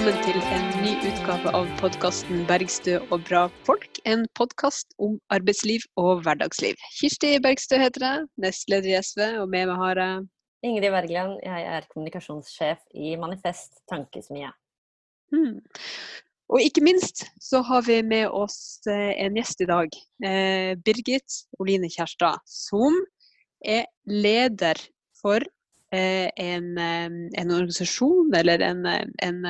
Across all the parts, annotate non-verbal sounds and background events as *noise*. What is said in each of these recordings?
velkommen til en ny utgave av podkasten 'Bergstø og bra folk'. En podkast om arbeidsliv og hverdagsliv. Kirsti Bergstø heter jeg, nestleder i SV, og med meg har jeg Ingrid Wergeland, jeg er kommunikasjonssjef i Manifest Tankesmie. hmm. Og ikke minst så har vi med oss eh, en gjest i dag. Eh, Birgit Oline Kjærstad, som er leder for en, eh, en organisasjon eller en, en,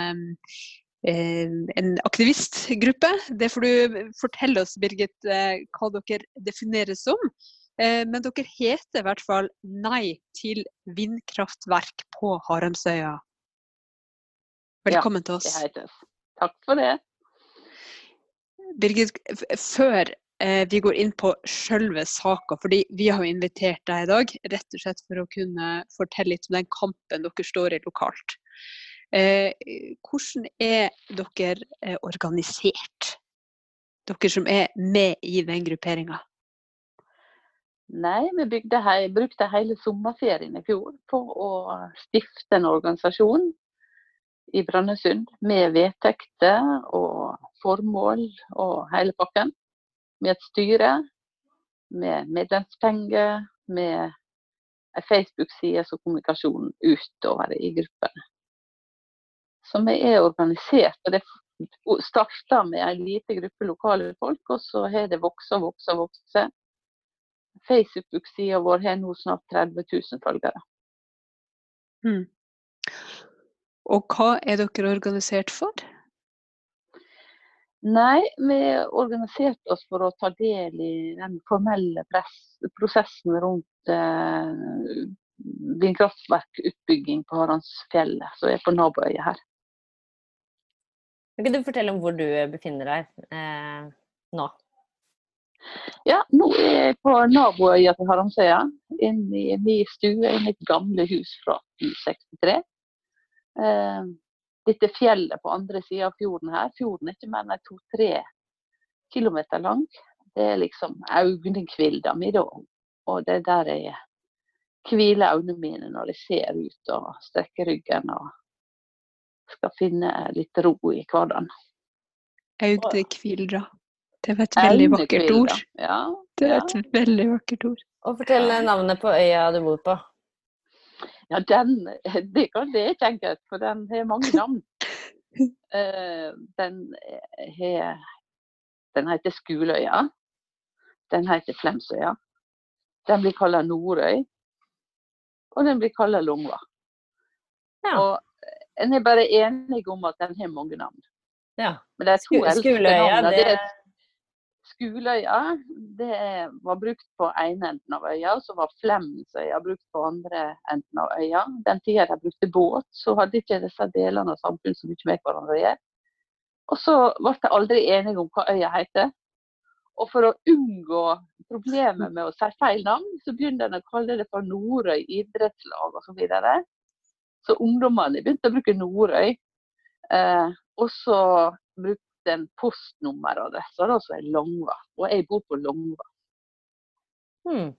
en aktivistgruppe. Det får du fortelle oss, Birgit, eh, hva dere defineres som. Eh, Men dere heter i hvert fall Nei til vindkraftverk på Haramsøya. Velkommen til oss. Det heter. Takk for det. Birgit, før vi går inn på selve saka, fordi vi har invitert deg i dag rett og slett for å kunne fortelle litt om den kampen dere står i lokalt. Eh, hvordan er dere eh, organisert? Dere som er med i den grupperinga. Nei, vi hei, brukte hele sommerferien i fjor på å stifte en organisasjon i Brønnøysund med vedtekter og formål og hele pakken. Med et styre, med medlemspenger, med ei Facebook-side som kommunikasjon utover i gruppene. Så vi er organisert. og Det starta med en lite gruppe lokale folk, og så har det vokst og vokst og vokst. Facebook-sida vår har nå snart 30 000 følgere. Mm. Og hva er dere organisert for? Nei, vi organiserte oss for å ta del i den formelle prosessen rundt eh, vindkraftverkutbygging på Haransfjellet, som er på naboøya her. Kan du fortelle om hvor du befinner deg eh, nå? Ja, nå er jeg på naboøya til Haramsøya, inne i min stue i mitt gamle hus fra 1963. Eh, dette fjellet på andre sida av fjorden her, fjorden er ikke mer enn to-tre kilometer lang. Det er liksom øynekvilda mi, da. Og det er der jeg hviler øynene mine når jeg ser ut og strekker ryggen og skal finne litt ro i hverdagen. Augnekvilda, Det var et veldig vakkert ord. Ja, Det er et veldig vakkert ord. Og fortell navnet på øya du bor på. Ja, den, *laughs* det kan det ikke enkelt, for den har mange navn. *laughs* Eh, den, har, den heter Skuløya. Den heter Flemsøya. Den blir kalt Nordøy. Og den blir kalt Longva. Ja. Og en er bare enig om at den har mange navn. ja. Men de to eldste navnene, det- er Skuløya det var brukt på ene enden av øya, så var Flemsøya brukt på andre enden av øya. Den tida de brukte båt, så hadde ikke disse delene av samfunnet så mye med hverandre å gjøre. Og så ble de aldri enige om hva øya heter. Og for å unngå problemet med å si feil navn, så begynte en å kalle det for Nordøy idrettslag osv. Så, videre. så ungdommene begynte å bruke Nordøy. Eh, og så brukte en postnummeradresse, da, som er Longva. Og jeg bor på Longva. Hmm.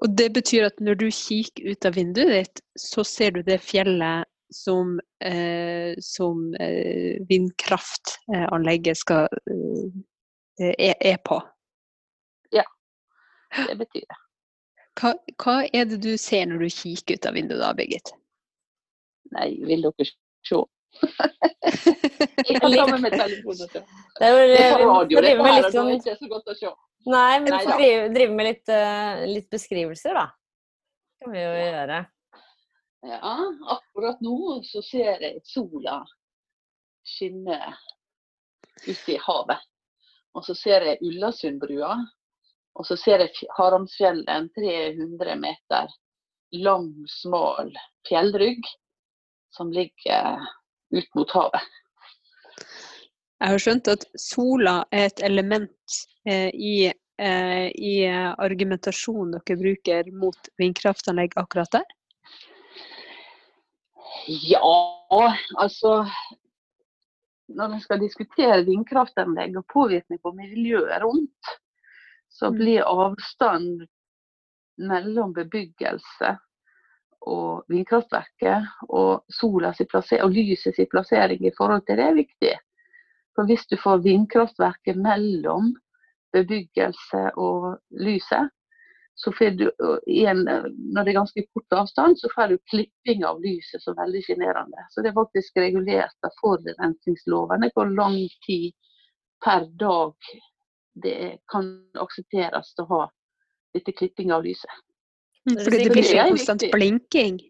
Og det betyr at når du kikker ut av vinduet ditt, så ser du det fjellet som, eh, som eh, vindkraftanlegget skal eh, er, på. Ja, Det betyr det. Hva, hva er det du ser når du kikker ut av vinduet da, Birgit? Nei, vil dere se? Jeg kan ta med telefonen. Det er jo, på radio, det er litt sånn ikke så godt å se. Nei, men Nei får drive, med litt, uh, litt beskrivelser, da. Det kan vi jo gjøre. Ja, akkurat nå så ser jeg sola skinne ute i havet. Og så ser jeg Ullasundbrua. Og så ser jeg Fj- Haramsfjellet, en 300 meter lang, smal fjellrygg som ligger ut mot havet. Jeg har skjønt at sola er et element eh, i, eh, i argumentasjonen dere bruker mot vindkraftanlegg akkurat der. Ja, altså Når vi skal diskutere vindkraftanlegg og påvirkning på miljøet rundt, så Mm. blir avstand mellom bebyggelse og vindkraftverket og, sola si og lyset sin plassering i forhold til det er viktig. For hvis du får vindkraftverket mellom bebyggelse og lyset, så får du en, når det er ganske kort avstand, så får du klipping av lyset som er veldig sjenerende. Så det er faktisk regulert av forurensningslovene hvor lang tid per dag det kan aksepteres å ha dette klipping av lyset. Mm, fordi det blir så konstant blinking?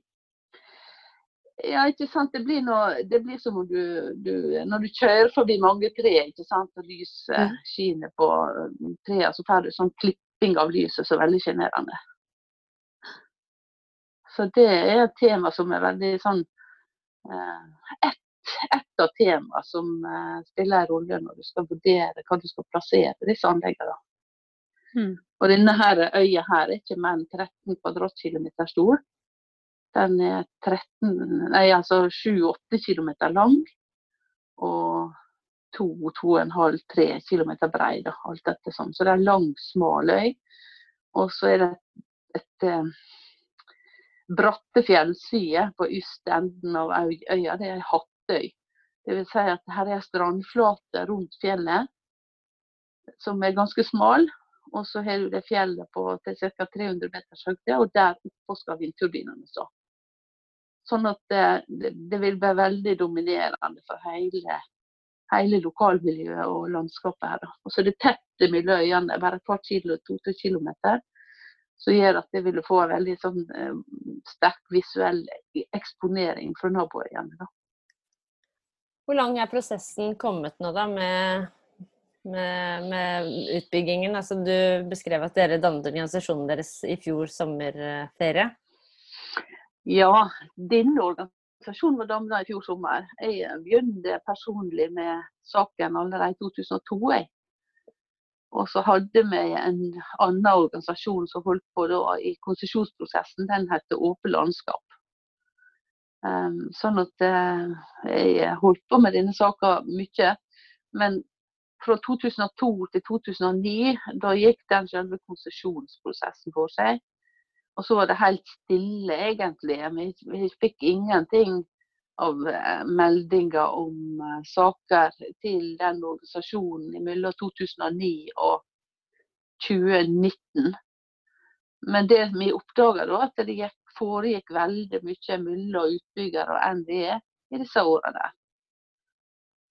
Ja, ikke sant. Det blir, noe, det blir som om du, du, Når du kjører forbi mange tre ikke sant? og lyset mm. skinner på trærne, så får du sånn klipping av lyset som er veldig sjenerende. Så det er et tema som er veldig sånn eh, Ett et av temaene som eh, spiller en rolle når du skal vurdere hva du skal plassere disse anleggene. Mm. Og denne øya her er ikke mer enn 13 kvadratkilometer stor. Den er 13, nei, altså 7-8 km lang og 2-2,5-3 km brei. alt dette sånn. Så det er en lang, smal øy. Og så er det et, et eh, bratte fjellside på ytterste enden av øya. Det er ei hattøy. Det vil si at her er strandflate rundt fjellet som er ganske smal. Og så har du det fjellet på til ca. 300 meters høyde, og der oppå skal vindturbinene stå. Sånn at det, det, vil være veldig dominerende for hele, hele lokalmiljøet og landskapet her. Og så er det tett mellom øyene, bare et par kilo, to-tre kilometer. Som gjør at det vil få en veldig sånn, eh, sterk visuell eksponering fra naboøyene. Hvor lang er prosessen kommet nå da med med, med, utbyggingen? Altså, du beskrev at dere dannet organisasjonen deres i fjor sommerferie. Ja, denne organisasjonen var dannet i fjor sommer. Jeg begynte personlig med saken allerede i 2002. Jeg. Og så hadde vi en annen organisasjon som holdt på da, i konsesjonsprosessen. Den heter Åpe landskap. Um, sånn at uh, jeg holdt på med denne saka mye. Men fra 2002 til 2009, da gikk den selve konsesjonsprosessen for seg. Og så var det helt stille, egentlig. Vi, vi fikk ingenting av eh, meldinger om uh, saker til den organisasjonen mellom 2009 og 2019. Men det vi oppdaga da, at det gikk, foregikk veldig mye mellom utbygger og NVE i disse årene.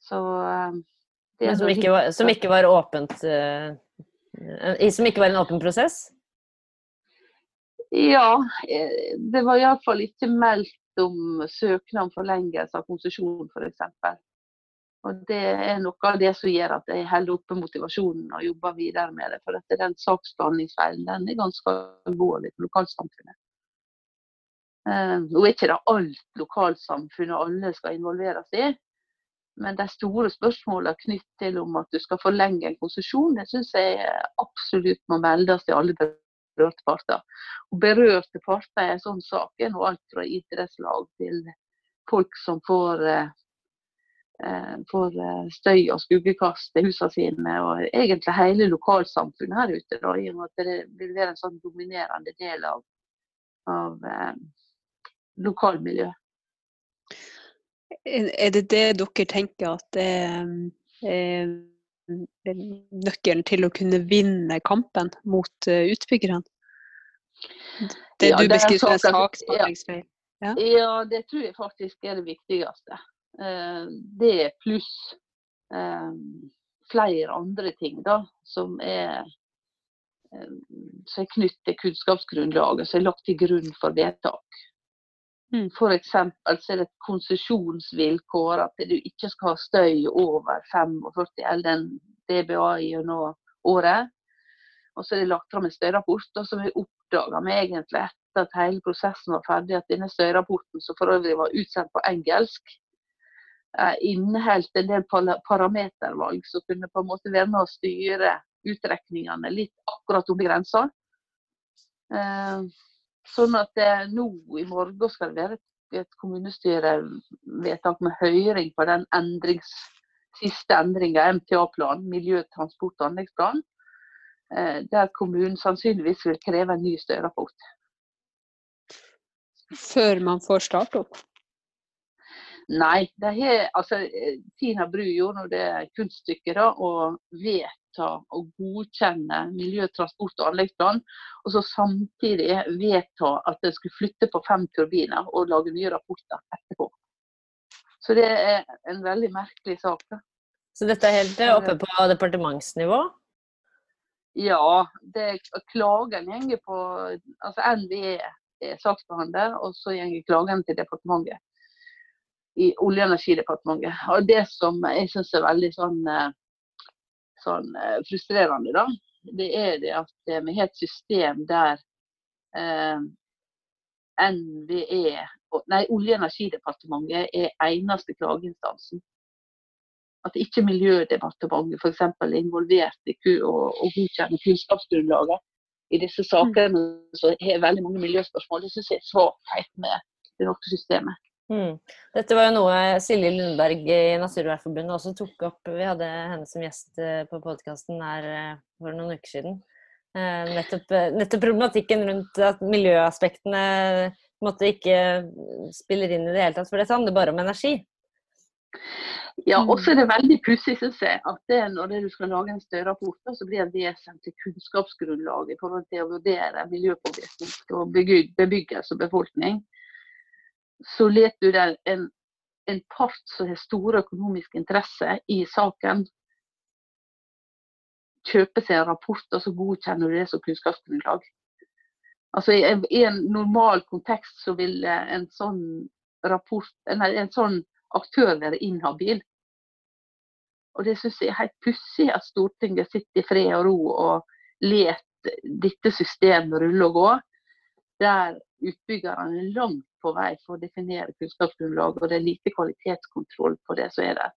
Så uh, men som ikke, var, som ikke var åpent uh, Som ikke var en åpen prosess? Ja, eh, det var iallfall ikke meldt om søknad om forlengelse av konsesjon f.eks. Og Det er noe av det som gjør at jeg holder oppe motivasjonen og jobber videre med det. For at den saksbehandlingsfeilen den er ganske alvorlig for lokalsamfunnet. Uh, nå er ikke det alt lokalsamfunnet alle skal involveres i, men de store spørsmålene knyttet til om at du skal forlenge en konsesjon, det syns jeg absolutt må meldes til alle berørte parter. Og berørte parter i en sånn sak er nå alt fra idrettslag til folk som får, eh, får eh, støy og skuggekast til husene sine, og egentlig hele lokalsamfunnet her ute. Da, I og med at det vil være en sånn dominerende del av, av eh, lokalmiljøet. Er det det dere tenker at det er nøkkelen til å kunne vinne kampen mot eh, utbyggerne? Det ja, du beskriver som en saksbehandlingsfeil? Ja. ja, det tror jeg faktisk er det viktigste. Eh, det pluss eh, flere andre ting da, som er som er knyttet til kunnskapsgrunnlaget som er lagt til grunn for vedtak. Mm. F.eks. så er det et konsesjonsvilkår at du ikke skal ha støy over 45 eller den dBA gjennom året. Og så er det lagt fram en støyrapport, og så oppdaga vi egentlig etter at hele prosessen var ferdig, at denne støyrapporten, som for øvrig var utsendt på engelsk, eh, inneholdt en del parametervalg som kunne på en måte være med å styre utrekningene litt akkurat om grensa. Eh, Sånn at det nå i morgen skal det være et, kommunestyrevedtak med høring på den endrings, siste endringa, MTA-planen, miljø-, og anleggsplan, eh, der kommunen sannsynligvis vil kreve en ny støyrapport. før man får starte opp? Nei, det er, altså, Tina Bru gjorde det kunststykket da, å vedta og godkjenne miljøtransport- og anleggsplan, og så samtidig vedta at det skulle flytte på fem turbiner og lage nye rapporter etterpå. Så det er en veldig merkelig sak. da. Så dette er helt eh, oppe på departementsnivå? Ja, det, klagen går på altså NVE er saksbehandler, og så går klagen til departementet. I Olje- og energidepartementet. Og det som jeg syns er veldig sånn, eh, sånn, eh, frustrerende, da, det er det at vi har et system der eh, NVE, nei, Olje- og energidepartementet er eneste klageinstansen at ikke Miljødepartementet f.eks. er involvert i å, godkjenne kunnskapsgrunnlaget i disse sakene. Så har veldig mange miljøspørsmål. Det syns jeg er svakhet med det norske systemet. Mm. Dette var jo noe Silje Lundberg i Naturvernforbundet også tok opp. Vi hadde henne som gjest eh, på podkasten her eh, for noen uker siden. Eh, nettopp, nettopp, problematikken rundt at miljøaspektene måtte ikke spiller inn i det hele tatt. For dette handler bare om energi. Ja, og så er det veldig pussig at det, når du skal lage en støyrapport, så blir det vesentlig kunnskapsgrunnlag i forhold til å vurdere miljøpåvirkning og bebyggelse og befolkning. Så leter der en, en part som har store økonomiske interesser i saken, kjøpe seg en rapport, og så godkjenner du det som kunnskapsgrunnlag. Altså I en, normal kontekst så vil en sånn rapport, nei, en sånn aktør være inhabil. Og det syns jeg er helt pussig at Stortinget sitter i fred og ro og let dette systemet rulle og gå, der utbyggerne er langt på vei for å definere kunnskapsgrunnlag, og det er lite kvalitetskontroll på det som er der.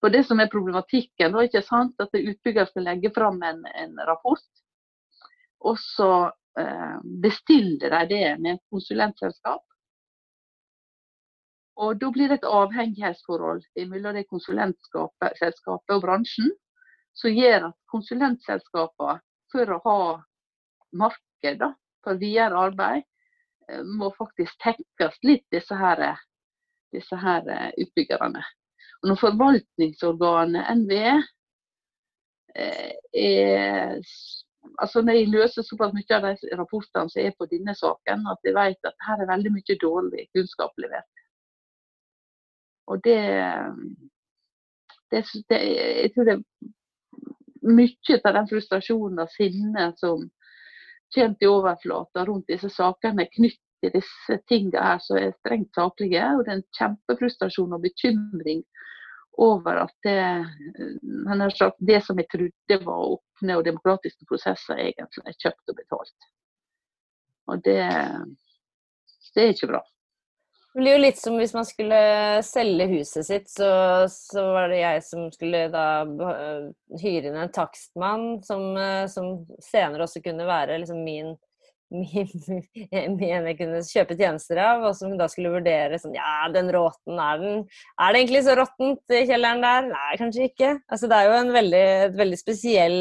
For Det som er problematikken, da, ikke sant, at utbygger skal legge fram en, en rapport, og så eh, bestiller de det med et konsulentselskap. Og Da blir det et avhengighetsforhold mellom det konsulentselskapet og bransjen, som gjør at konsulentselskapene, for å ha marked for videre arbeid, må faktisk tekkes litt, disse her, disse her eh, utbyggerne. Og når forvaltningsorganet NVE eh, er altså når jeg løser såpass mye av de rapportene som er på denne saken, at jeg vet at her er veldig mye dårlig kunnskap levert. Og det, det, det, Jeg tror det er mye av den frustrasjonen og sinnet som kommer til overflata rundt disse sakene, knyttet til disse tingene her som er strengt saklige. Og det er en kjempefrustrasjon og bekymring over at det, sagt, det som jeg trodde var åpne og demokratiske prosesser, egentlig er kjøpt og betalt. Og det, det er ikke bra. Det blir jo litt som hvis man skulle selge huset sitt, så, så var det jeg som skulle da uh, hyre inn en takstmann, som, uh, som, senere også kunne være liksom min, min, *laughs* min jeg kunne kjøpe tjenester av, og som da skulle vurdere sånn Ja, den råten, er den Er det egentlig så råttent i kjelleren der? Nei, kanskje ikke. Altså, det er jo en veldig, veldig spesiell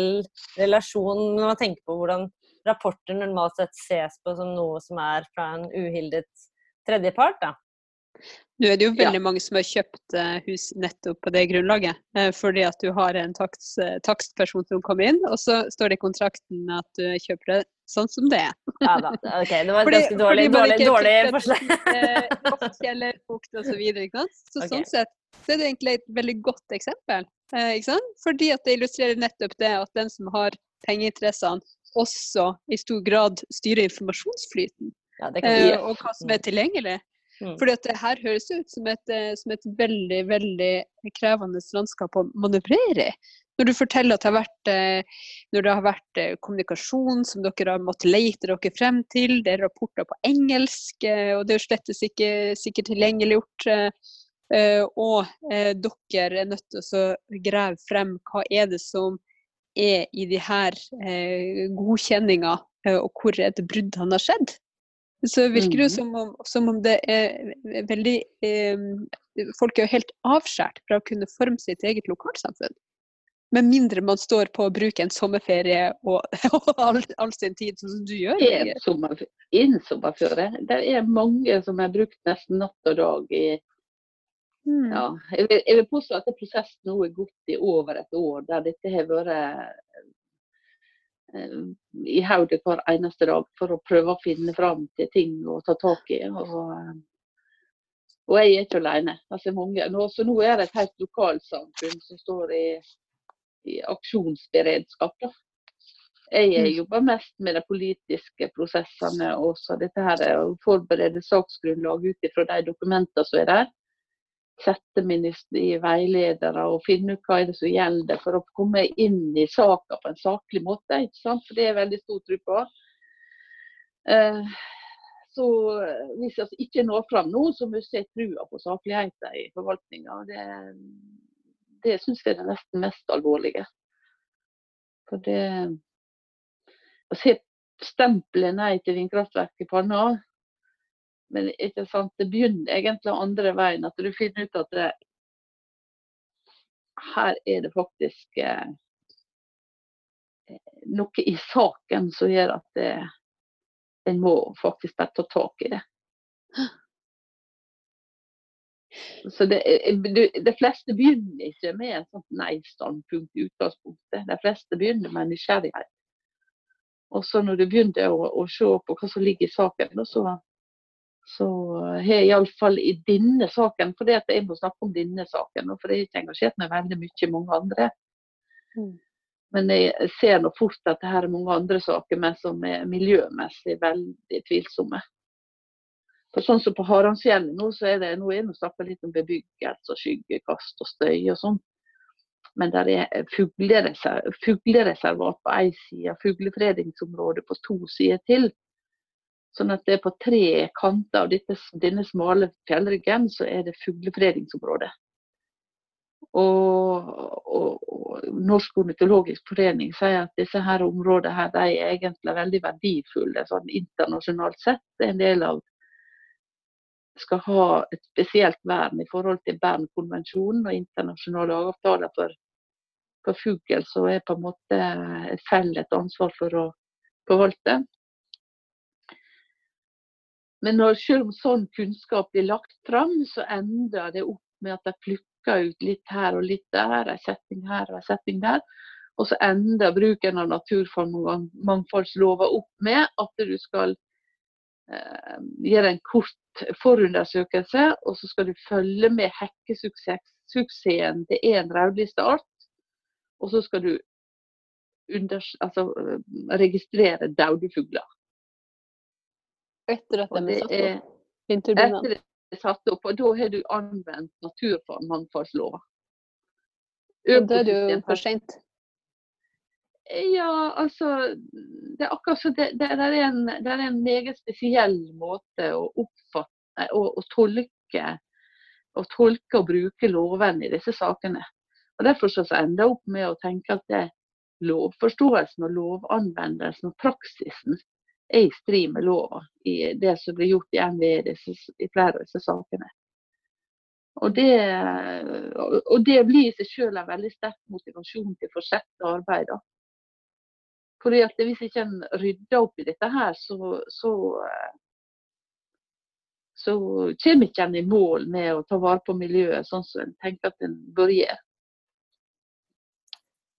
relasjon når man tenker på hvordan rapporter normalt sett ses på som noe som er fra en uhildet tredjepart. da. Nå er det jo veldig ja. mange som har kjøpt uh, hus nettopp på det grunnlaget. Uh, fordi at du har en takst, uh, takstperson som kommer inn, og så står det i kontrakten at du kjøper det sånn som det er. ja da, ok. Det var et ganske dårlig, dårlig, dårlig forslag. Fukt osv. Så, videre, så okay. sånn sett så er det egentlig et veldig godt eksempel. Ikke sant? Fordi at det illustrerer nettopp det at den som har pengeinteressene, også i stor grad styrer informasjonsflyten. Ja, og hva som er tilgjengelig. Mm. Fordi at det her høres ut som et, eh, som et veldig veldig krevende landskap å manøvrere i. Når du forteller at det har vært, eh, når det har vært eh, kommunikasjon som dere har måttet lete dere frem til, det er rapporter på engelsk, og det er jo slett ikke sikkert tilgjengeliggjort. Og dere er nødt til å grave frem hva er det som er i de her godkjenninga, og hvor er det bruddene har skjedd så virker det mm. som om, som om det er veldig eh, Folk er jo helt avskåret fra å kunne forme sitt eget lokalsamfunn. Med mindre man står på å bruke en sommerferie og, *laughs* og all, all, sin tid, sånn som du gjør. En sommerferie. En sommerferie. Det er mange som har brukt nesten natt og dag i mm. ja, jeg, vil, jeg vil påstå at prosessen nå er gått i over et år, der dette har vært i hodet hver eneste dag for å prøve å finne fram til ting å ta tak i. Og, og jeg er ikke alene. Altså mange, nå, så nå er det et helt lokalsamfunn som står i i aksjonsberedskap. Da. Jeg mm. jobber mest med de politiske prosessene og dette her, å forberede saksgrunnlag ut fra de dokumentene som er der. Sette i veiledere og finne ut hva er det som gjelder, for å komme inn i saka på en saklig måte. ikke sant? For det er veldig stor tro på. Eh, så hvis jeg ikke når fram nå, så mister jeg trua på sakligheten i forvaltninga. Det, det syns jeg er det nesten mest alvorlige. For det Å se stempelet nei til vindkraftverk i panna, men ikke sant, det begynner egentlig andre veien. At du finner ut at det, her er det faktisk eh, noe i saken som gjør at det, en må faktisk bare ta tak i det. Så det, de fleste begynner ikke med et sånt nei-standpunkt i utgangspunktet. De fleste begynner med nysgjerrighet. Og så når du begynner å, å, se på hva som ligger i saken, så, så har iallfall i denne saken For jeg må snakke om denne saken, for jeg har ikke engasjert meg veldig mye i mange andre. Mm. Men jeg ser nå fort at det her er mange andre saker med som er miljømessig veldig tvilsomme. For sånn som På Harangsfjellet nå, så er det nå er det snakka litt om bebyggelse og skyggekast og støy og sånn. Men der er fuglereservat på én side, fuglefredingsområde på to sider til. Sånn at det er på tre kanter av dette, denne smale fjellryggen så er det fuglefredingsområde. Og, og, og, Norsk ornitologisk forening sier at disse her områdene her, de er egentlig veldig verdifulle sånn internasjonalt sett. Det er en del av skal ha et spesielt vern i forhold til Bernkonvensjonen og internasjonale avtaler for, for fugl, som er på en måte et felles ansvar for å forvalte. Men når, selv om sånn kunnskap blir lagt fram, så ender det opp med at de plukker ut litt her og litt der, en setting her og en setting der. Og så ender bruken av naturmangfoldslova opp med at du skal eh, gjøre en kort forundersøkelse, og så skal du følge med hekkesuksessen til én rødlisteart. Og så skal du under, altså, registrere døde fugler. Etter at de er satt opp? Etter det er satt opp, og da har du anvendt naturmangfoldslova. Da er det jo for sent. Ja, altså Det er akkurat så det, det, det, er en, det, er en, meget spesiell måte å oppfatte og, og tolke og tolke og bruke lovene i disse sakene. Og Derfor så ender jeg opp med å tenke at det lovforståelsen og lovanvendelsen og praksisen er i strid med lova i det som blir gjort i NVE i flere av disse sakene. Og det, og det blir i seg selv en veldig sterk motivasjon til å fortsette arbeidet. Fordi at Hvis ikke en rydder opp i dette her, så, så, så kommer ikke i mål med å ta vare på miljøet sånn som en tenker at en bør gjøre.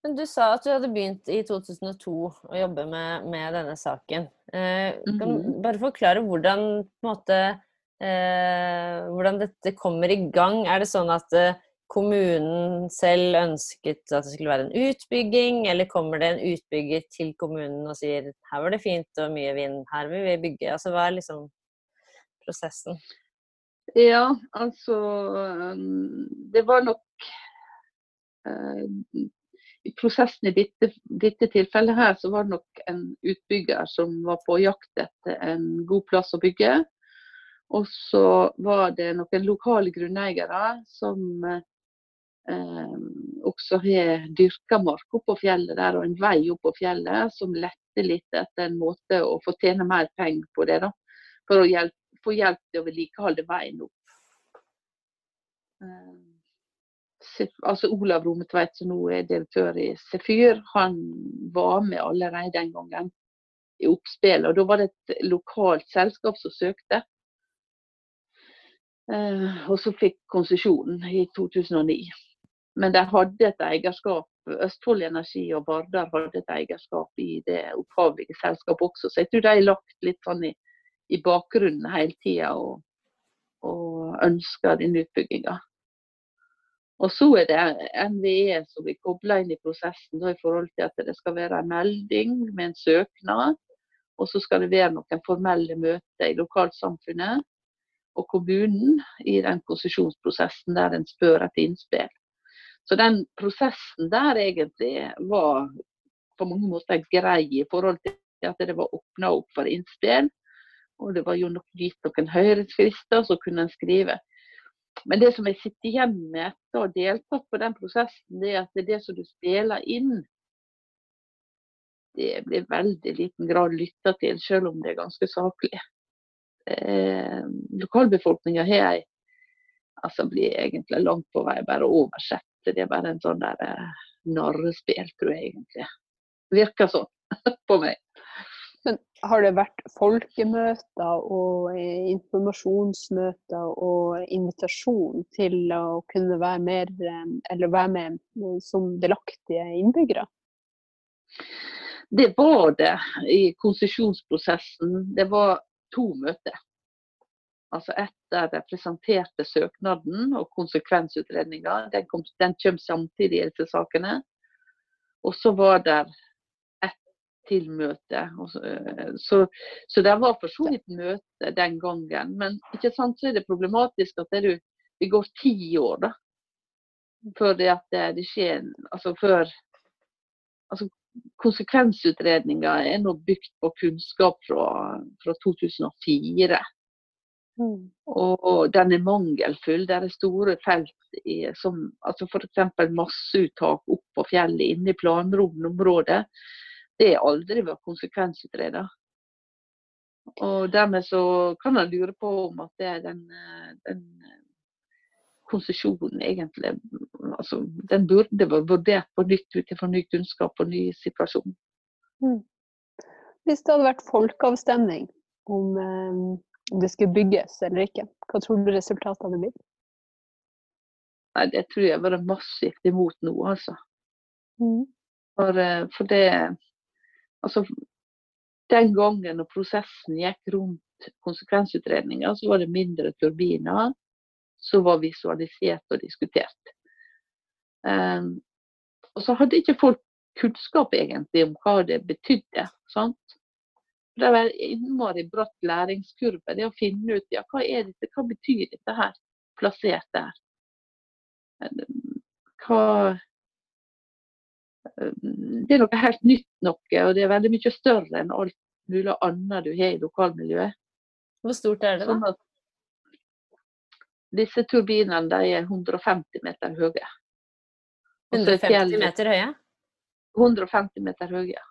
Men Du sa at du hadde begynt i 2002 å jobbe med, med denne saken. Eh, kan du -hmm. bare forklare hvordan, måte, eh, hvordan dette kommer i gang? Er det sånn at eh, kommunen selv ønsket at det skulle være en utbygging, eller kommer det en utbygger til kommunen og sier her var det fint og mye vind, her vil vi bygge? Altså hva er liksom prosessen? Ja, altså Det var nok uh, I prosessen i dette, dette, tilfellet her, så var det nok en utbygger som var på jakt etter en god plass å bygge. Og så var det noen lokale grunneiere som eh, også har dyrka mark oppå fjellet der, og en vei oppå fjellet som letter litt etter en måte å få tjene mer penger på det. da, For å hjelpe, få hjelp til å vedlikeholde veien opp. Eh, altså Olav Rometveit, som nå er direktør i Sefyr, han var med allerede den gangen i oppspillet. Og da var det et lokalt selskap som søkte. Eh, og så fikk konsesjonen i 2009. Men de hadde et eierskap, Østfold Energi og Bardar hadde et eierskap i det opphavlige selskapet også. Så jeg tror de har lagt litt sånn i, i bakgrunnen hele tida og, og ønsker den utbygginga. Og så er det NVE som blir kobla inn i prosessen i forhold til at det skal være en melding med en søknad. Og så skal det være noen formelle møter i lokalsamfunnet og kommunen i den konsesjonsprosessen der en spør etter innspill. Så den prosessen der egentlig var på mange måter grei i forhold til at det var åpna opp for innspill. Og det var jo nok gitt noen høringsfrister, så kunne en skrive. Men det som jeg sitter igjen med etter å ha deltatt på den prosessen, det er at det, er det som du spiller inn, det blir veldig liten grad lytta til, selv om det er ganske saklig. Eh, Lokalbefolkninga har jeg altså blir egentlig langt på vei bare oversett. Det er bare en sånn der eh, narrespill, tror jeg egentlig. Virker sånn *laughs* på meg. Men har det vært folkemøter og eh, informasjonsmøter og invitasjon til å kunne være mer, eh, være med eh, som delaktige innbyggere? Det var det i konsesjonsprosessen. Det var to møter. Altså etter de presenterte søknaden og konsekvensutredninga. Den, den kom samtidig i disse sakene. Og så var det til møtet. Så, eh, så, så, det var for så vidt møte den gangen. Men ikke sant, så er det problematisk at det, du, det går ti år da, før det at det, skjer altså før altså Konsekvensutredninga er nå bygd på kunnskap fra, fra 2004. Mm. Og, og, den er mangelfull. Det er store felt i, som altså f.eks. masseuttak opp på fjellet inne i planromområdet det er aldri vært konsekvensutreda. Og dermed så kan en lure på om at det er den, den konsesjonen egentlig altså, Den burde vært vurdert på nytt ut ifra ny kunnskap og ny situasjon. Mm. Hvis det hadde vært folkeavstemning om, eh, det skulle bygges eller ikke, hva tror du resultatet hadde blitt? Nei, Det tror jeg hadde vært massivt imot nå, altså. Mm. For, eh, for det Altså, den gangen når prosessen gikk rundt konsekvensutredninga, så var det mindre turbiner som var visualisert og diskutert. Um, og så hadde ikke folk kunnskap egentlig om hva det betydde. Sant? Det var innmari bratt læringskurve. Det å finne ut ja, hva, er dette, hva betyr dette her, plassert der. Hva, det er noe helt nytt noe, og det er veldig mye større enn alt mulig annet du har i lokalmiljøet. Hvor stort er det, da? Sånn disse turbinene de er 150 meter høye. 150 meter høye? 150 meter høye.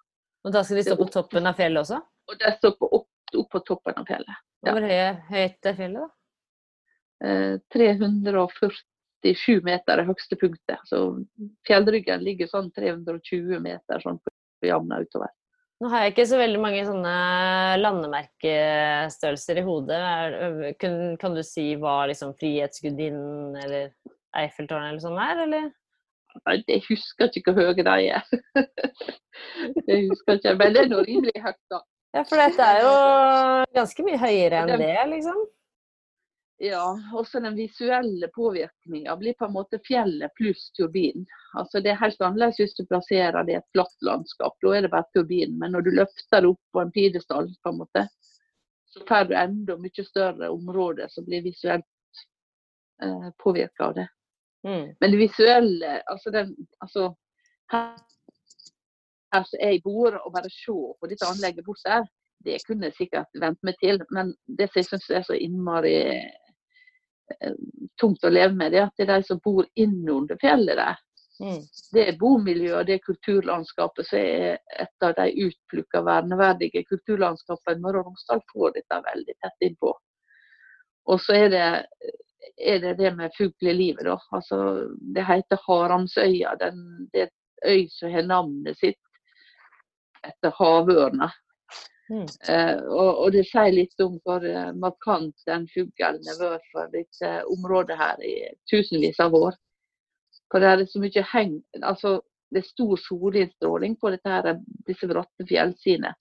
Og da skal de stå på toppen av fjellet også? Og de står på, opp, opp, på toppen av fjellet. Ja. Hvor høyt er fjellet, da? Eh, 340 87 meter er høyeste punktet. Så fjellryggen ligger sånn 320 meter sånn på jevna utover. Nå har jeg ikke så veldig mange sånne landemerkestørrelser i hodet. Kan, kan du si hva liksom Frihetsgudinnen eller Eiffeltårnet eller sånn er, eller? Nei, jeg husker ikke hvor høye de er. *laughs* det husker ikke, Men det er nå rimelig høyt, da. Ja, for dette er jo ganske mye høyere enn det, liksom? Ja, også den visuelle påvirkninga blir på en måte fjellet pluss turbin. Altså Det er helt annerledes hvis du plasserer det i et flatt landskap. Da er det bare turbin. Men når du løfter det opp på en pidestall, på en måte, så får du enda mye større område som blir visuelt eh, påvirka av det. Mm. Men det visuelle altså, den, altså her, her som jeg bor, og bare se på dette anlegget bort der, det kunne jeg sikkert vent meg til. Men det som jeg syns er så innmari tungt å leve med, det er at det er de som bor innunder fjellet der. Mm. Det bomiljøet det er kulturlandskapet som er et av de utplukka verneverdige kulturlandskapene Møre og Romsdal får dette veldig tett innpå. Og så er det er det det med fuglelivet, da. Altså, det heter Haramsøya. Den, det er et øy som har navnet sitt etter havørna. Mm. Eh, og, og, det sier litt om hvor eh, markant den fuglen har vært for dette området her i tusenvis av år. For det er så mye heng, altså det er stor solinnstråling på her, disse bratte fjellsidene.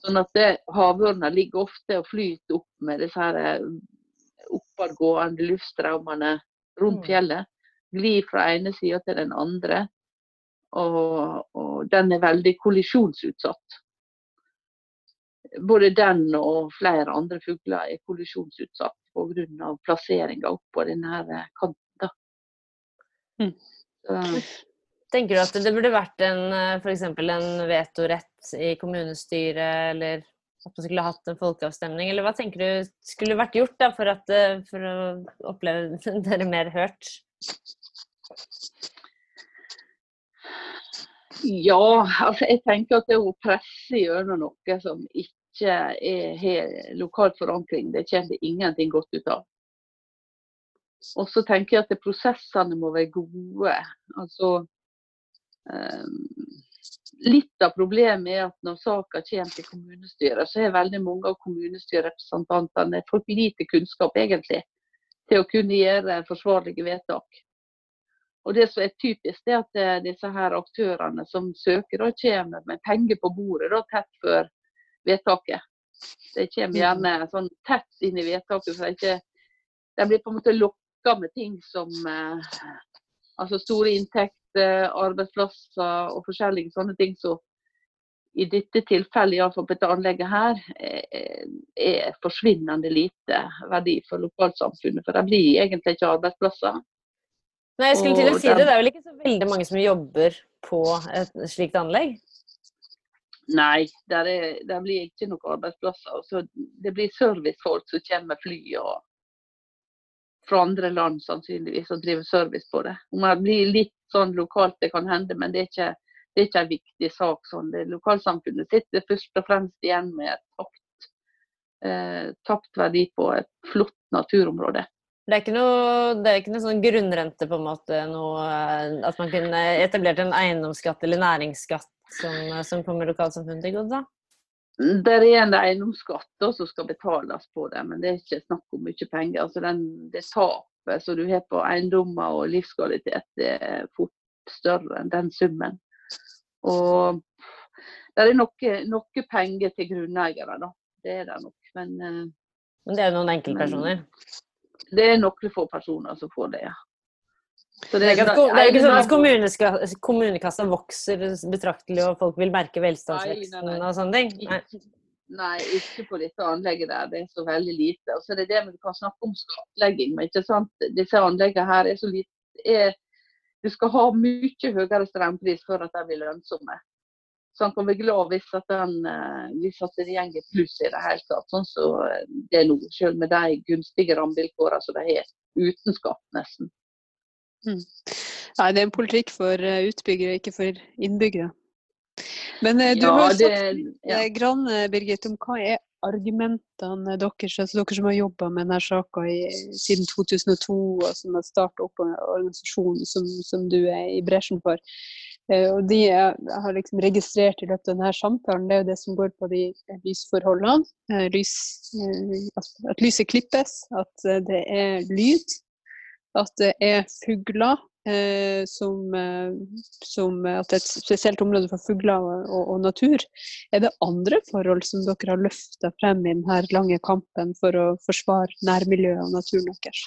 Sånn at havørna ligger ofte og flyter opp med disse her eh, oppadgående luftstrømmene rundt Mm. fjellet. Glir fra ene sida til den andre. Og, og den er veldig kollisjonsutsatt. Både den og flere andre fugler er kollisjonsutsatt pga. plasseringa oppå denne eh, kanten. Mm. Uh, Tenker du at det burde vært en f.eks. en vetorett i kommunestyret, eller at man skulle hatt en folkeavstemning? Eller hva tenker du skulle vært gjort da, for, at, eh, for å oppleve *laughs* dere mer hørt? ja, altså jeg tenker at det å presse gjennom noe som ikke er, har lokal forankring, det kommer det ingenting godt ut av. Og så tenker jeg at prosessene må være gode. Altså eh, Litt av problemet er at når saka kommer til kommunestyret, så har veldig mange av kommunestyrerepresentantene for lite kunnskap egentlig til å kunne gjøre forsvarlige vedtak. Og Det som er typisk, er at eh, disse her aktørene som søker, da kommer med penger på bordet da, tett før vedtaket. De kommer gjerne sånn tett inn i vedtaket. så ikke, De blir på en måte lokka med ting som eh, altså store inntekter, arbeidsplasser og forskjellige sånne ting som i dette tilfellet, iallfall på dette anlegget her, er, er forsvinnende lite verdi for lokalsamfunnet. For det blir egentlig ikke arbeidsplasser. Nei, jeg skulle til å si det. Det er vel ikke så veldig mange som jobber på et slikt anlegg? Nei, der, er, der blir ikke noen arbeidsplasser. Så det blir servicefolk som kommer med fly og fra andre land sannsynligvis og driver service på det. Om det blir litt sånn lokalt, det kan hende, men det er ikke, det er ikke en viktig sak. sånn. Det Lokalsamfunnet sitter først og fremst igjen med et tapt, eh, tapt verdi på et flott naturområde. Det er ikke noe, det er ikke noe sånn grunnrente, på en måte, noe, eh, at man kunne etablert en eiendomsskatt eller næringsskatt som, som kommer lokalsamfunnet til gode? Det er en eiendomsskatt som skal betales på det, men det er ikke snakk om mye penger. Altså den, det tapet som du har på eiendommer og livskvalitet, det er fort større enn den summen. Og det er noe, noe penger til grunneiere, da. Det er det nok. Men eh, Men det er jo noen enkeltpersoner. Det er noen få personer som får det, ja. Så Det er ikke, det er ikke sånn at kommuneska, kommunekassa vokser betraktelig og folk vil merke velstandsveksten nei, nei. og sånne ting? Nei. Ikke, nei, på dette anlegget der. Det er så veldig lite. Og så er det det med kan snakke om skattlegging, men ikke sant? disse anleggene her er så lite er, Du skal ha mye høyere strømpris for at de blir lønnsomme. Så han kan være glad hvis at, den, eh, hvis at det går pluss i det hele tatt. Sånn som det er nå, selv med de gunstige rammevilkårene som de har. Uten skatt, nesten. Nei, det er en politikk for eh, utbyggere, ikke for innbyggere. Men eh, du Ja, har sagt ja. grann, Birgit, om hva er argumentene deres, altså dere som har jobba med denne saka siden 2002, og som har starta opp en organisasjon som, som du er i bresjen for. Eh, Og de jeg har liksom registrert i løpet av denne samtalen, det er jo det som går på de lysforholdene. eh, Lys, eh, at- lyset klippes, at eh, det er lyd, at det er fugler. Eh, som, eh, som at det er et spesielt område for fugler og, og, og natur. Er det andre forhold som dere har løfta frem i denne lange kampen for å forsvare nærmiljøet og naturen deres?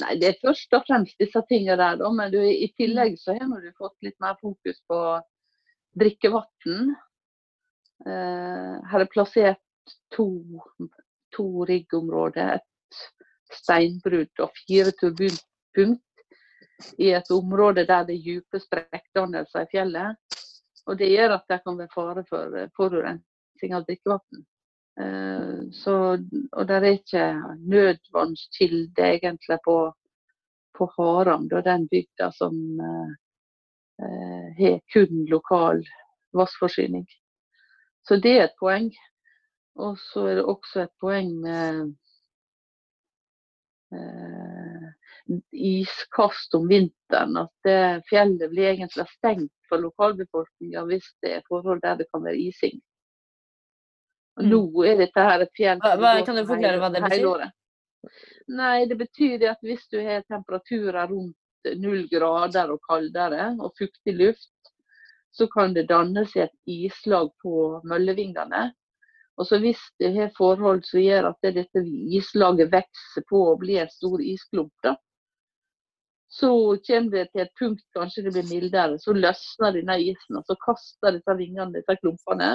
Nei, det er først og fremst disse tingene der, da. Men du, i tillegg så har du fått litt mer fokus på drikkevann. Eh, her er plassert to, to riggområder. Et steinbrudd og fire turbulpunkt i et område der det er dype sprekkdannelser i fjellet. Og det gjør at det kan være fare for eh, forurensning av drikkevann. Eh, så, og det er ikke nødvannskilde egentlig på, på Haram, da den bygda som eh, eh, har kun lokal vannforsyning. Så det er et poeng. Og så er det også et poeng med iskast om vinteren. At fjellet blir egentlig stengt for lokalbefolkninga hvis det er forhold der det kan være ising. Nå er dette her et fjell Hva, hva, Kan du forklare hva det betyr? Nei, det betyr at hvis du har temperaturer rundt null grader og kaldere og fuktig luft, så kan det danne seg et islag på møllevingene. Og så Hvis det har forhold som gjør at det, dette islaget vokser på og blir en stor isklump, da, så kommer det til et punkt kanskje det blir mildere, så løsner denne isen, og så kaster disse vingene disse klumpene.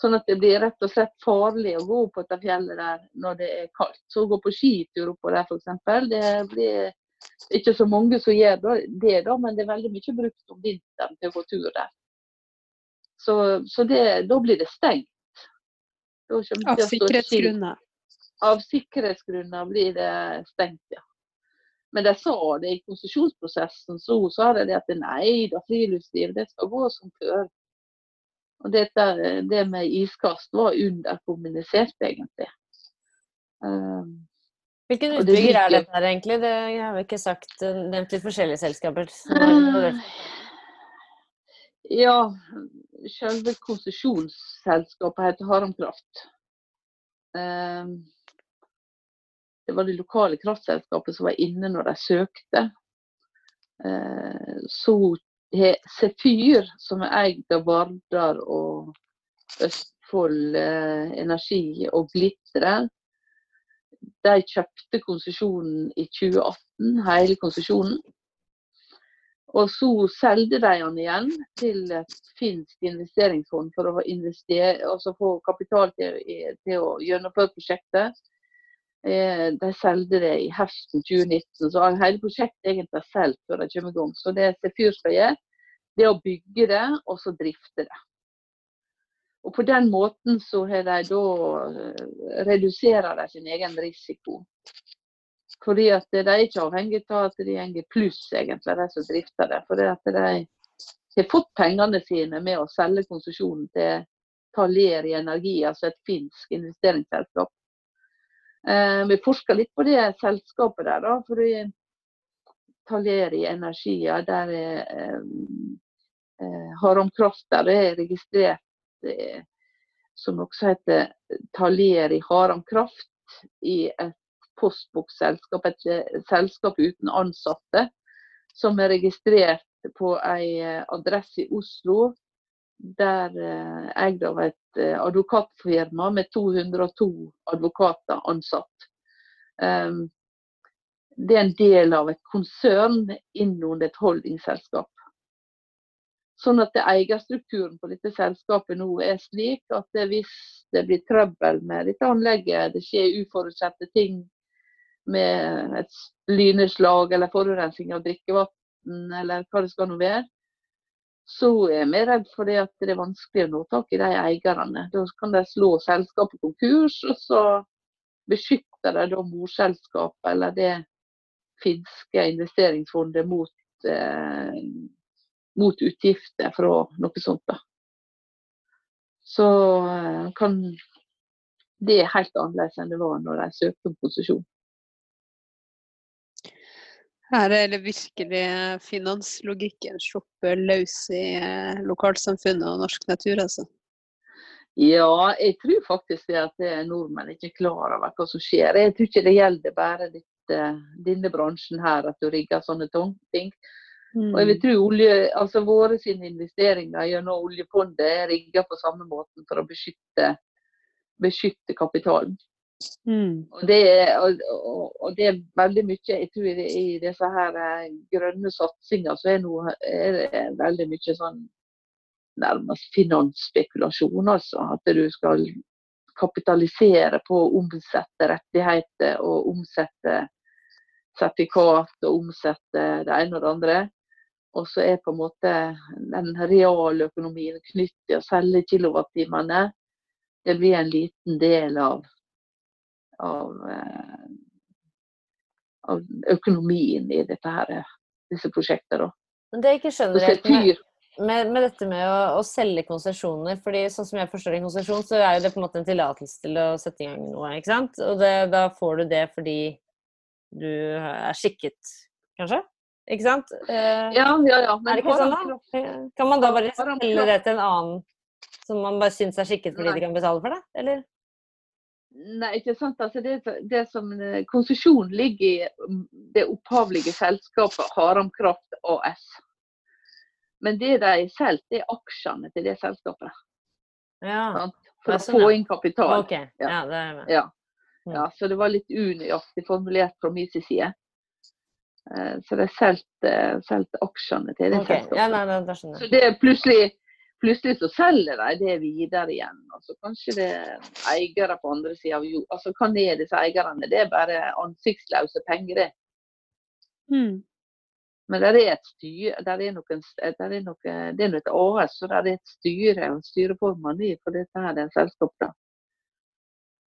Sånn at det blir rett og slett farlig å gå opp på dette fjellet der når det er kaldt. Så å gå på skitur oppå der f.eks., det blir ikke så mange som gjør det, da, men det er veldig mye brukt om vinteren til å gå tur der. Så, så det, da blir det stengt. Av sikkerhetsgrunner? Av sikkerhetsgrunner blir det stengt, ja. Men de sa det i konsesjonsprosessen, så sa de at nei da, friluftsliv det skal gå som før. Og dette, det med iskast var underkommunisert, egentlig. Um, Hvilken utbygger er dette her, egentlig? Det har vi ikke sagt. Nevnt litt forskjellige selskaper. Ja, selve konsesjonsselskapet heter Haram Kraft. Um, det var det lokale kraftselskapet som var inne når de søkte. Uh, så har Sefyr, som er eid av Vardar og Østfold eh, Energi og Glitre, de kjøpte konsesjonen i 2018, hele konsesjonen. Og så solgte de den igjen til et finsk investeringsfond for å altså få kapital til, til å gjennomføre prosjektet. Eh, de solgte det i høsten 2019, så hele prosjektet egentlig er solgt før de kommer i gang. Så det Sefyr skal gjøre, det er å bygge det, og så drifte det. Og På den måten så har de da redusert reduserer de sin egen risiko. Fordi at de er ikke avhengig av at de går pluss, egentlig, de som drifter det. Fordi at de har fått pengene sine med å selge konsesjonen til Taler i Energi, altså et finsk investeringsselskap. Eh, vi forsker litt på det selskapet der, da. i Taleri Energi, ja, der er eh, eh, Haramkraft der er registrert som også heter Taleri Haramkraft i et postbokselskap, et selskap uten ansatte, som er registrert på eh, adresse i Oslo der eh, eid av et eh, advokatfirma med 202 advokater ansatt. Ehm, det er en del av et konsern innunder et holdingselskap. Sånn at Eierstrukturen på dette selskapet nå er slik at hvis det blir trøbbel med dette anlegget, det skjer uforutsette ting med et lynnedslag eller forurensning av drikkevann eller hva det skal nå være, så er vi redd for det at det er vanskelig å nå tak i de eierne. Da kan de slå selskapet konkurs, og så beskytter de da morselskapet eller det finske investeringsfondet mot, eh, mot utgifter fra noe sånt. da. Så eh, kan det er helt annerledes enn det var når de søkte om konsesjon. Her er det virkelig finanslogikken sluppet løs i eh, lokalsamfunnet og norsk natur, altså. Ja, jeg tror faktisk det at nordmenn ikke er klar over hva som skjer. Jeg tror ikke det gjelder bare ditt, denne bransjen her, at du rigger sånne ting. Mm. Og jeg vil mm. tro olje, altså Våre sine investeringer gjennom oljefondet er rigga på samme måten for å beskytte, beskytte kapitalen. Mm. Og, det er, og, og, det, er, veldig mye jeg tror i, i disse her eh, grønne satsinger så er, noe, er det veldig mye sånn nærmest finansspekulasjon. altså At du skal kapitalisere på å omsette rettigheter og omsette sertifikat og omsette det ene og det andre. Og så er på en måte den realøkonomien knyttet til å selge kilowattimene. Det blir en liten del av av, eh, av økonomien i dette her, disse prosjektene. Men det jeg ikke skjønner helt med, med, med, dette med å, å selge konsesjoner, fordi sånn som jeg forstår en konsesjon, så er det på en måte en tillatelse til å sette i gang noe, ikke sant? Og det, da får du det fordi du er skikket, kanskje? Ikke sant? Eh, Ja, ja, ja. er det ikke sånn, da? Kan man da bare selge det til en annen som man bare syns er skikket fordi Nei. de kan betale for det? Eller? Nei, ikke sant. Altså, det, det som eh, Konsesjon ligger i mm, det opphavlige selskapet Haram Kraft AS. Men det de selger, det er aksjene til det selskapet. Ja. For Ja, å sånn, få ja. inn kapital. OK. Ja, det er med. Ja. Mm. ja, så det var litt unøyaktig formulert fra min side. Eh, Så de solgte aksjene til det Ok, Ja, selskapet. nei, nei, det Så det er plutselig, plutselig så selger de det videre igjen. Altså, kanskje det er eiere på andre sida av jord. Altså hva er disse eierne? Det er bare ansiktsløse penger, det. Mm. Men det er et styre, der er noen, der er noe, det er noe et AS, så der er et styre og styreformann i for dette her det er selskapet.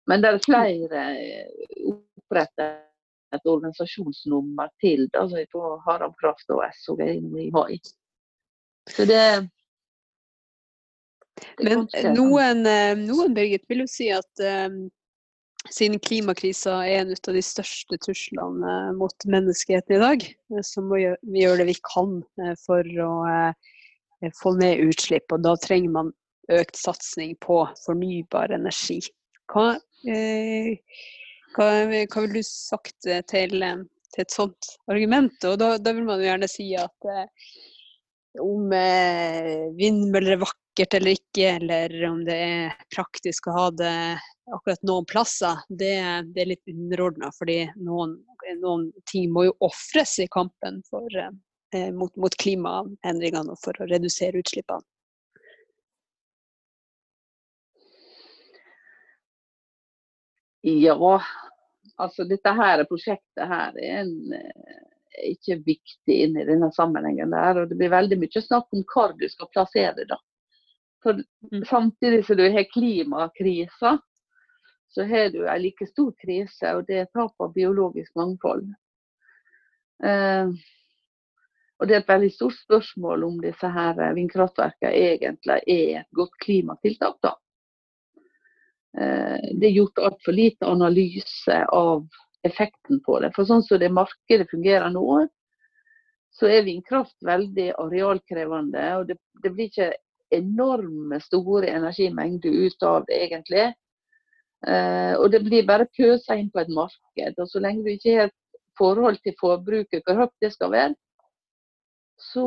Men det er flere eh, opprettet et organisasjonsnummer til altså på Haramkraft Kraft og SOG i mai. Så det Men noen, eh, noen, Birgit, vil jo si at eh, siden klimakrisa er en av de største truslene eh, mot menneskeheten i dag, så må vi gjøre det vi kan for å eh, få ned utslipp. Og da trenger man økt satsing på fornybar energi. Hva, eh, hva, hva vil du sagt til, til et sånt argument? Og da, da vil man jo gjerne si at eh, om eh, vindmøller er vakkert eller ikke, eller om det er praktisk å ha det akkurat noen plasser, det, det er litt underordna. Fordi noen, noen ting må jo ofres i kampen for, eh, mot, mot klimaendringene og for å redusere utslippene. Ja, altså dette her prosjektet her er en, eh, ikke viktig inn i denne sammenhengen. der, og Det blir veldig mye snakk om hvor du skal plassere det. For Mm. Samtidig som du har klimakrisa, så har du en like stor krise, og det er tap av biologisk mangfold. Eh, og Det er et veldig stort spørsmål om disse her vindkraftverkene egentlig er et godt klimatiltak. da. Eh, Det er gjort altfor lite analyse av effekten på det. For sånn som det markedet fungerer nå, så er vindkraft veldig arealkrevende. Og det, det blir ikke enorme store energimengder ut av det egentlig. Eh, og det blir bare pøsa inn på et marked. Og så lenge du ikke har forhold til forbruket, hvor høyt det skal være, så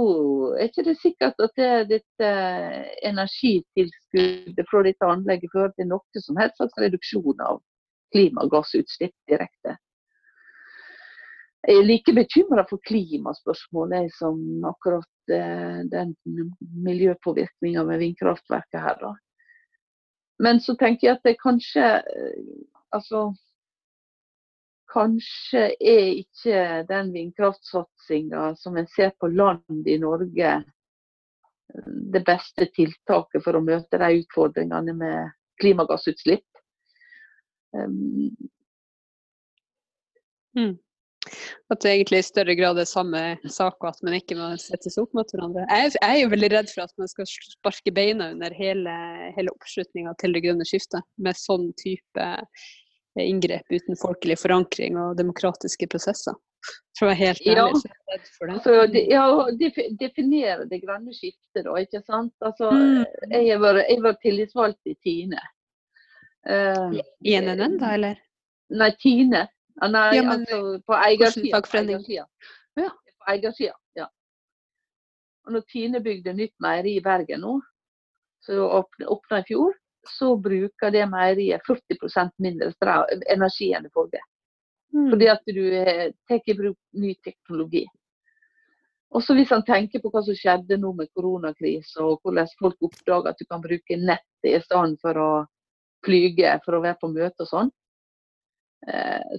er ikke det sikkert at det, dette energitilskuddet fra dette anlegget fører til noe som helst slags reduksjon av klimagassutslipp direkte. Jeg er like bekymra for klimaspørsmålet som akkurat eh, den miljøpåvirkninga med vindkraftverket her. Da. Men så tenker jeg at det kanskje eh, Altså Kanskje er ikke den vindkraftsatsinga som en ser på land i Norge, det beste tiltaket for å møte de utfordringene med klimagassutslipp. Um, At det egentlig i større grad er samme sak, og at man ikke må settes opp mot hverandre. Jeg, jeg er jo veldig redd for at man skal sparke beina under hele, hele oppslutninga til det grønne skiftet, med sånn type eh, inngrep uten folkelig forankring og demokratiske prosesser. For å være helt Ja. ærlig, så er redd for det. altså, de, ja, defi- definere det grønne skiftet, da. ikke sant? Altså, Mm. jeg vært- jeg var tillitsvalgt i Tine. Uh, I NNN, da, eller? Nei, Tine. Nei, Ja, men altså på eiersida. Ja. På eiersida, ja. Og når Tine bygde nytt meieri i Bergen nå, så åpna i fjor, så bruker det meieriet 40% mindre energi enn det forrige. Mm. Fordi at du eh, tar i bruk ny teknologi. Også hvis han tenker på hva som skjedde nå med koronakrisen, og hvordan folk oppdager at du kan bruke nettet i stedet for å flyge for å være på møte og sånn,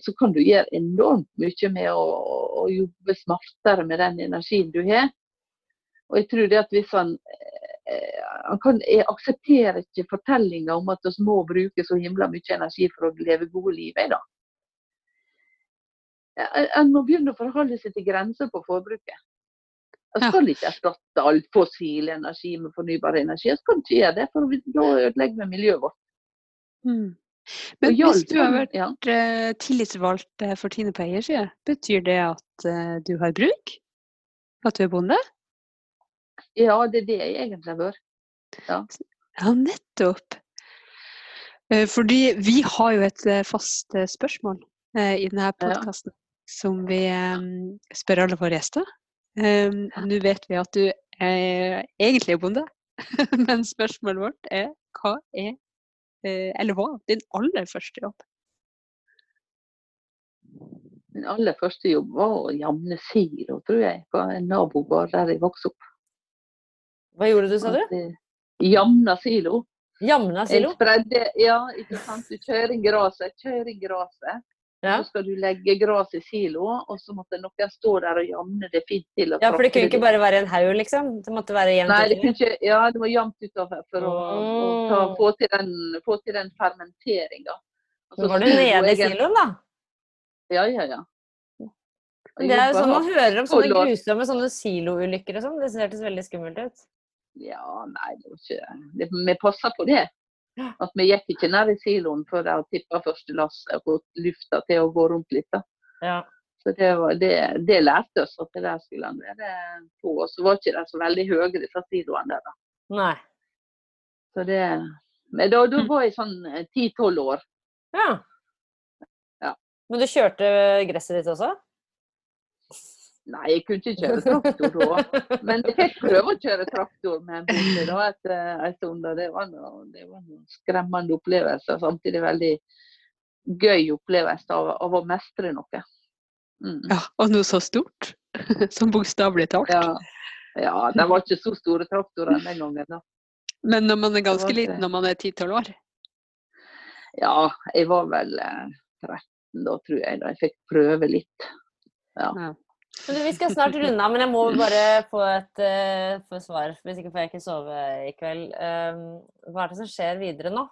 så kan du gjøre enormt mye med å, å jobbe smartere med den energien du har. Og jeg tror det at hvis han eh, han kan, Jeg aksepterer ikke fortellinga om at vi må bruke så himla mye energi for å leve gode liv. i da. En må begynne å forholde seg til grenser på forbruket. Ja. skal ikke erstatte all fossil energi med fornybar energi. En skal ikke gjøre det, for da ødelegger vi miljøet vårt. Mm. Men hvis du har vært ja. eh, tillitsvalgt eh, for Tine på eiersida, betyr det at eh, du har bruk? At du er bonde? ja, det er det jeg egentlig bør. Ja, nettopp. Eh, Fordi vi har jo et fast spørsmål i denne podkasten som vi eh, spør alle våre gjester. Eh, Nå vet vi at du er egentlig er bonde, *laughs* men spørsmålet vårt er hva er, eller hva, din aller første jobb? Min aller første jobb var å jamne silo, tror jeg, på en nabogård der jeg vokste opp. Hva gjorde du, sa du? Jamna silo. Jamna silo. Jeg spredde, ja, ikke sant. Du kjører gresset, kjører gresset. Ja. Så skal du legge gras i silo, og så måtte noen stå der og jamne det fint til. ja, for det kunne ikke bare være en haug, liksom? Det måtte være jevnt Nei, det ikke, ja, det var jevnt utover for å, å ta, Mm. få, til den, få til den fermenteringa. Så var du nede i siloen, da? Ja, ja, ja. Det er jo sånn man hører om sånne grusomme sånne siloulykker og sånn. Det hørtes veldig skummelt ut. Ja, nei, det var ikke det, Vi passa på det. At vi gikk ikke ned i siloen før de tippa første lasset og fått lufta til å gå rundt litt. da. Ja. Så det, var, det, det lærte oss at det der skulle han være på. Og så var ikke de så veldig høye, disse siloene der. da. Nei. Så det, men da, da var jeg sånn ti-tolv år. Ja. Ja. Men du kjørte gresset ditt også? Nei, jeg kunne ikke kjøre traktor da. Men jeg fikk prøve å kjøre traktor med en bonde da etter en stund. og Det var noe, det var noe skremmende opplevelse. og Samtidig veldig gøy opplevelse av, av å mestre noe. Mm. Ja, og noe så stort. Som bokstavelig talt. Ja. ja, det var ikke så store traktorer den gangen. da. Men når man er ganske liten, når man er 10-12 år. Ja, jeg var vel eh, 13 da, tror jeg. da Jeg fikk prøve litt. Men Vi skal snart runde av, men jeg må bare få et uh, få svar. Hvis ikke får jeg ikke sove i kveld. Um, hva er det som skjer videre nå?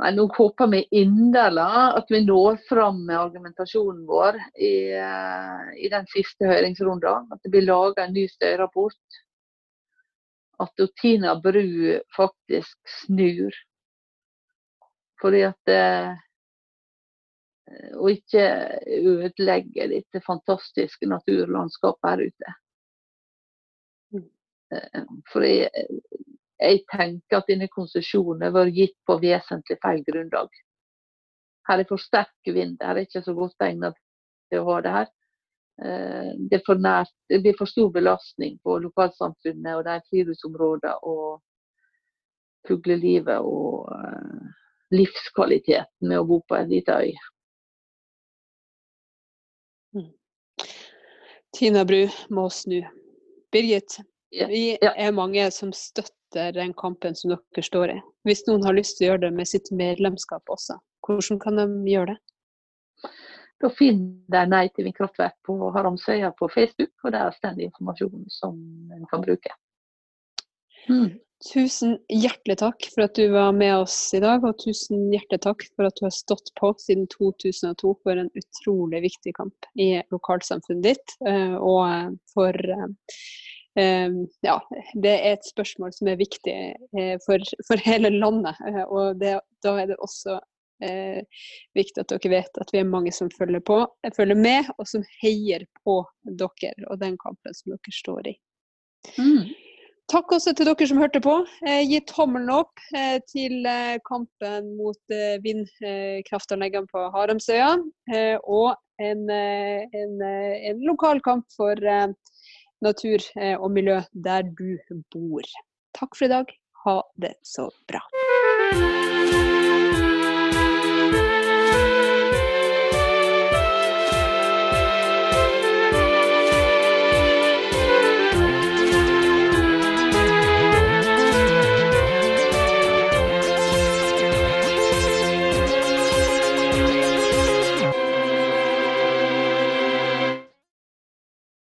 Nei, Nå håper vi inderlig at vi når fram med argumentasjonen vår i, eh, i den siste høringsrunden. At det blir laga en ny støyrapport. At Tina Bru faktisk snur. Fordi at eh, Og ikke ødelegge dette fantastiske naturlandskapet her ute. Mm. Eh, For jeg, jeg tenker at denne konsesjonen har vært gitt på vesentlig feil grunnlag. Her er for sterk vind, her er ikke så godt egnet til å ha det her. Eh, Det, er for nært, det blir for stor belastning på lokalsamfunnet og de friluftsområdene og fuglelivet og eh, livskvaliteten med å bo på en liten øy. Tina Bru må snu. Birgit, yeah. vi er mange som støtter den kampen som dere står i. Hvis noen har lyst til å gjøre det med sitt medlemskap også, hvordan kan de gjøre det? Da finner de Nei til vindkraftverk på Haramsøya på Facebook, og der står det informasjon som en kan bruke. Mm. Tusen hjertelig takk for at du var med oss i dag, og tusen hjertelig takk for at du har stått på siden 2002 for en utrolig viktig kamp i lokalsamfunnet ditt. eh, Og for eh, eh, Ja, det er et spørsmål som er viktig eh, for, for hele landet. eh, Og det, da er det også eh, viktig at dere vet at vi er mange som følger på, følger med, og som heier på dere og den kampen som dere står i. Mm. Takk også til dere som hørte på. Eh, gi tommelen opp eh, til eh, kampen mot vindkraftanleggene på Haramsøya. Og en, en, en lokal kamp for natur og miljø der du bor. Takk for i dag. Ha det så bra.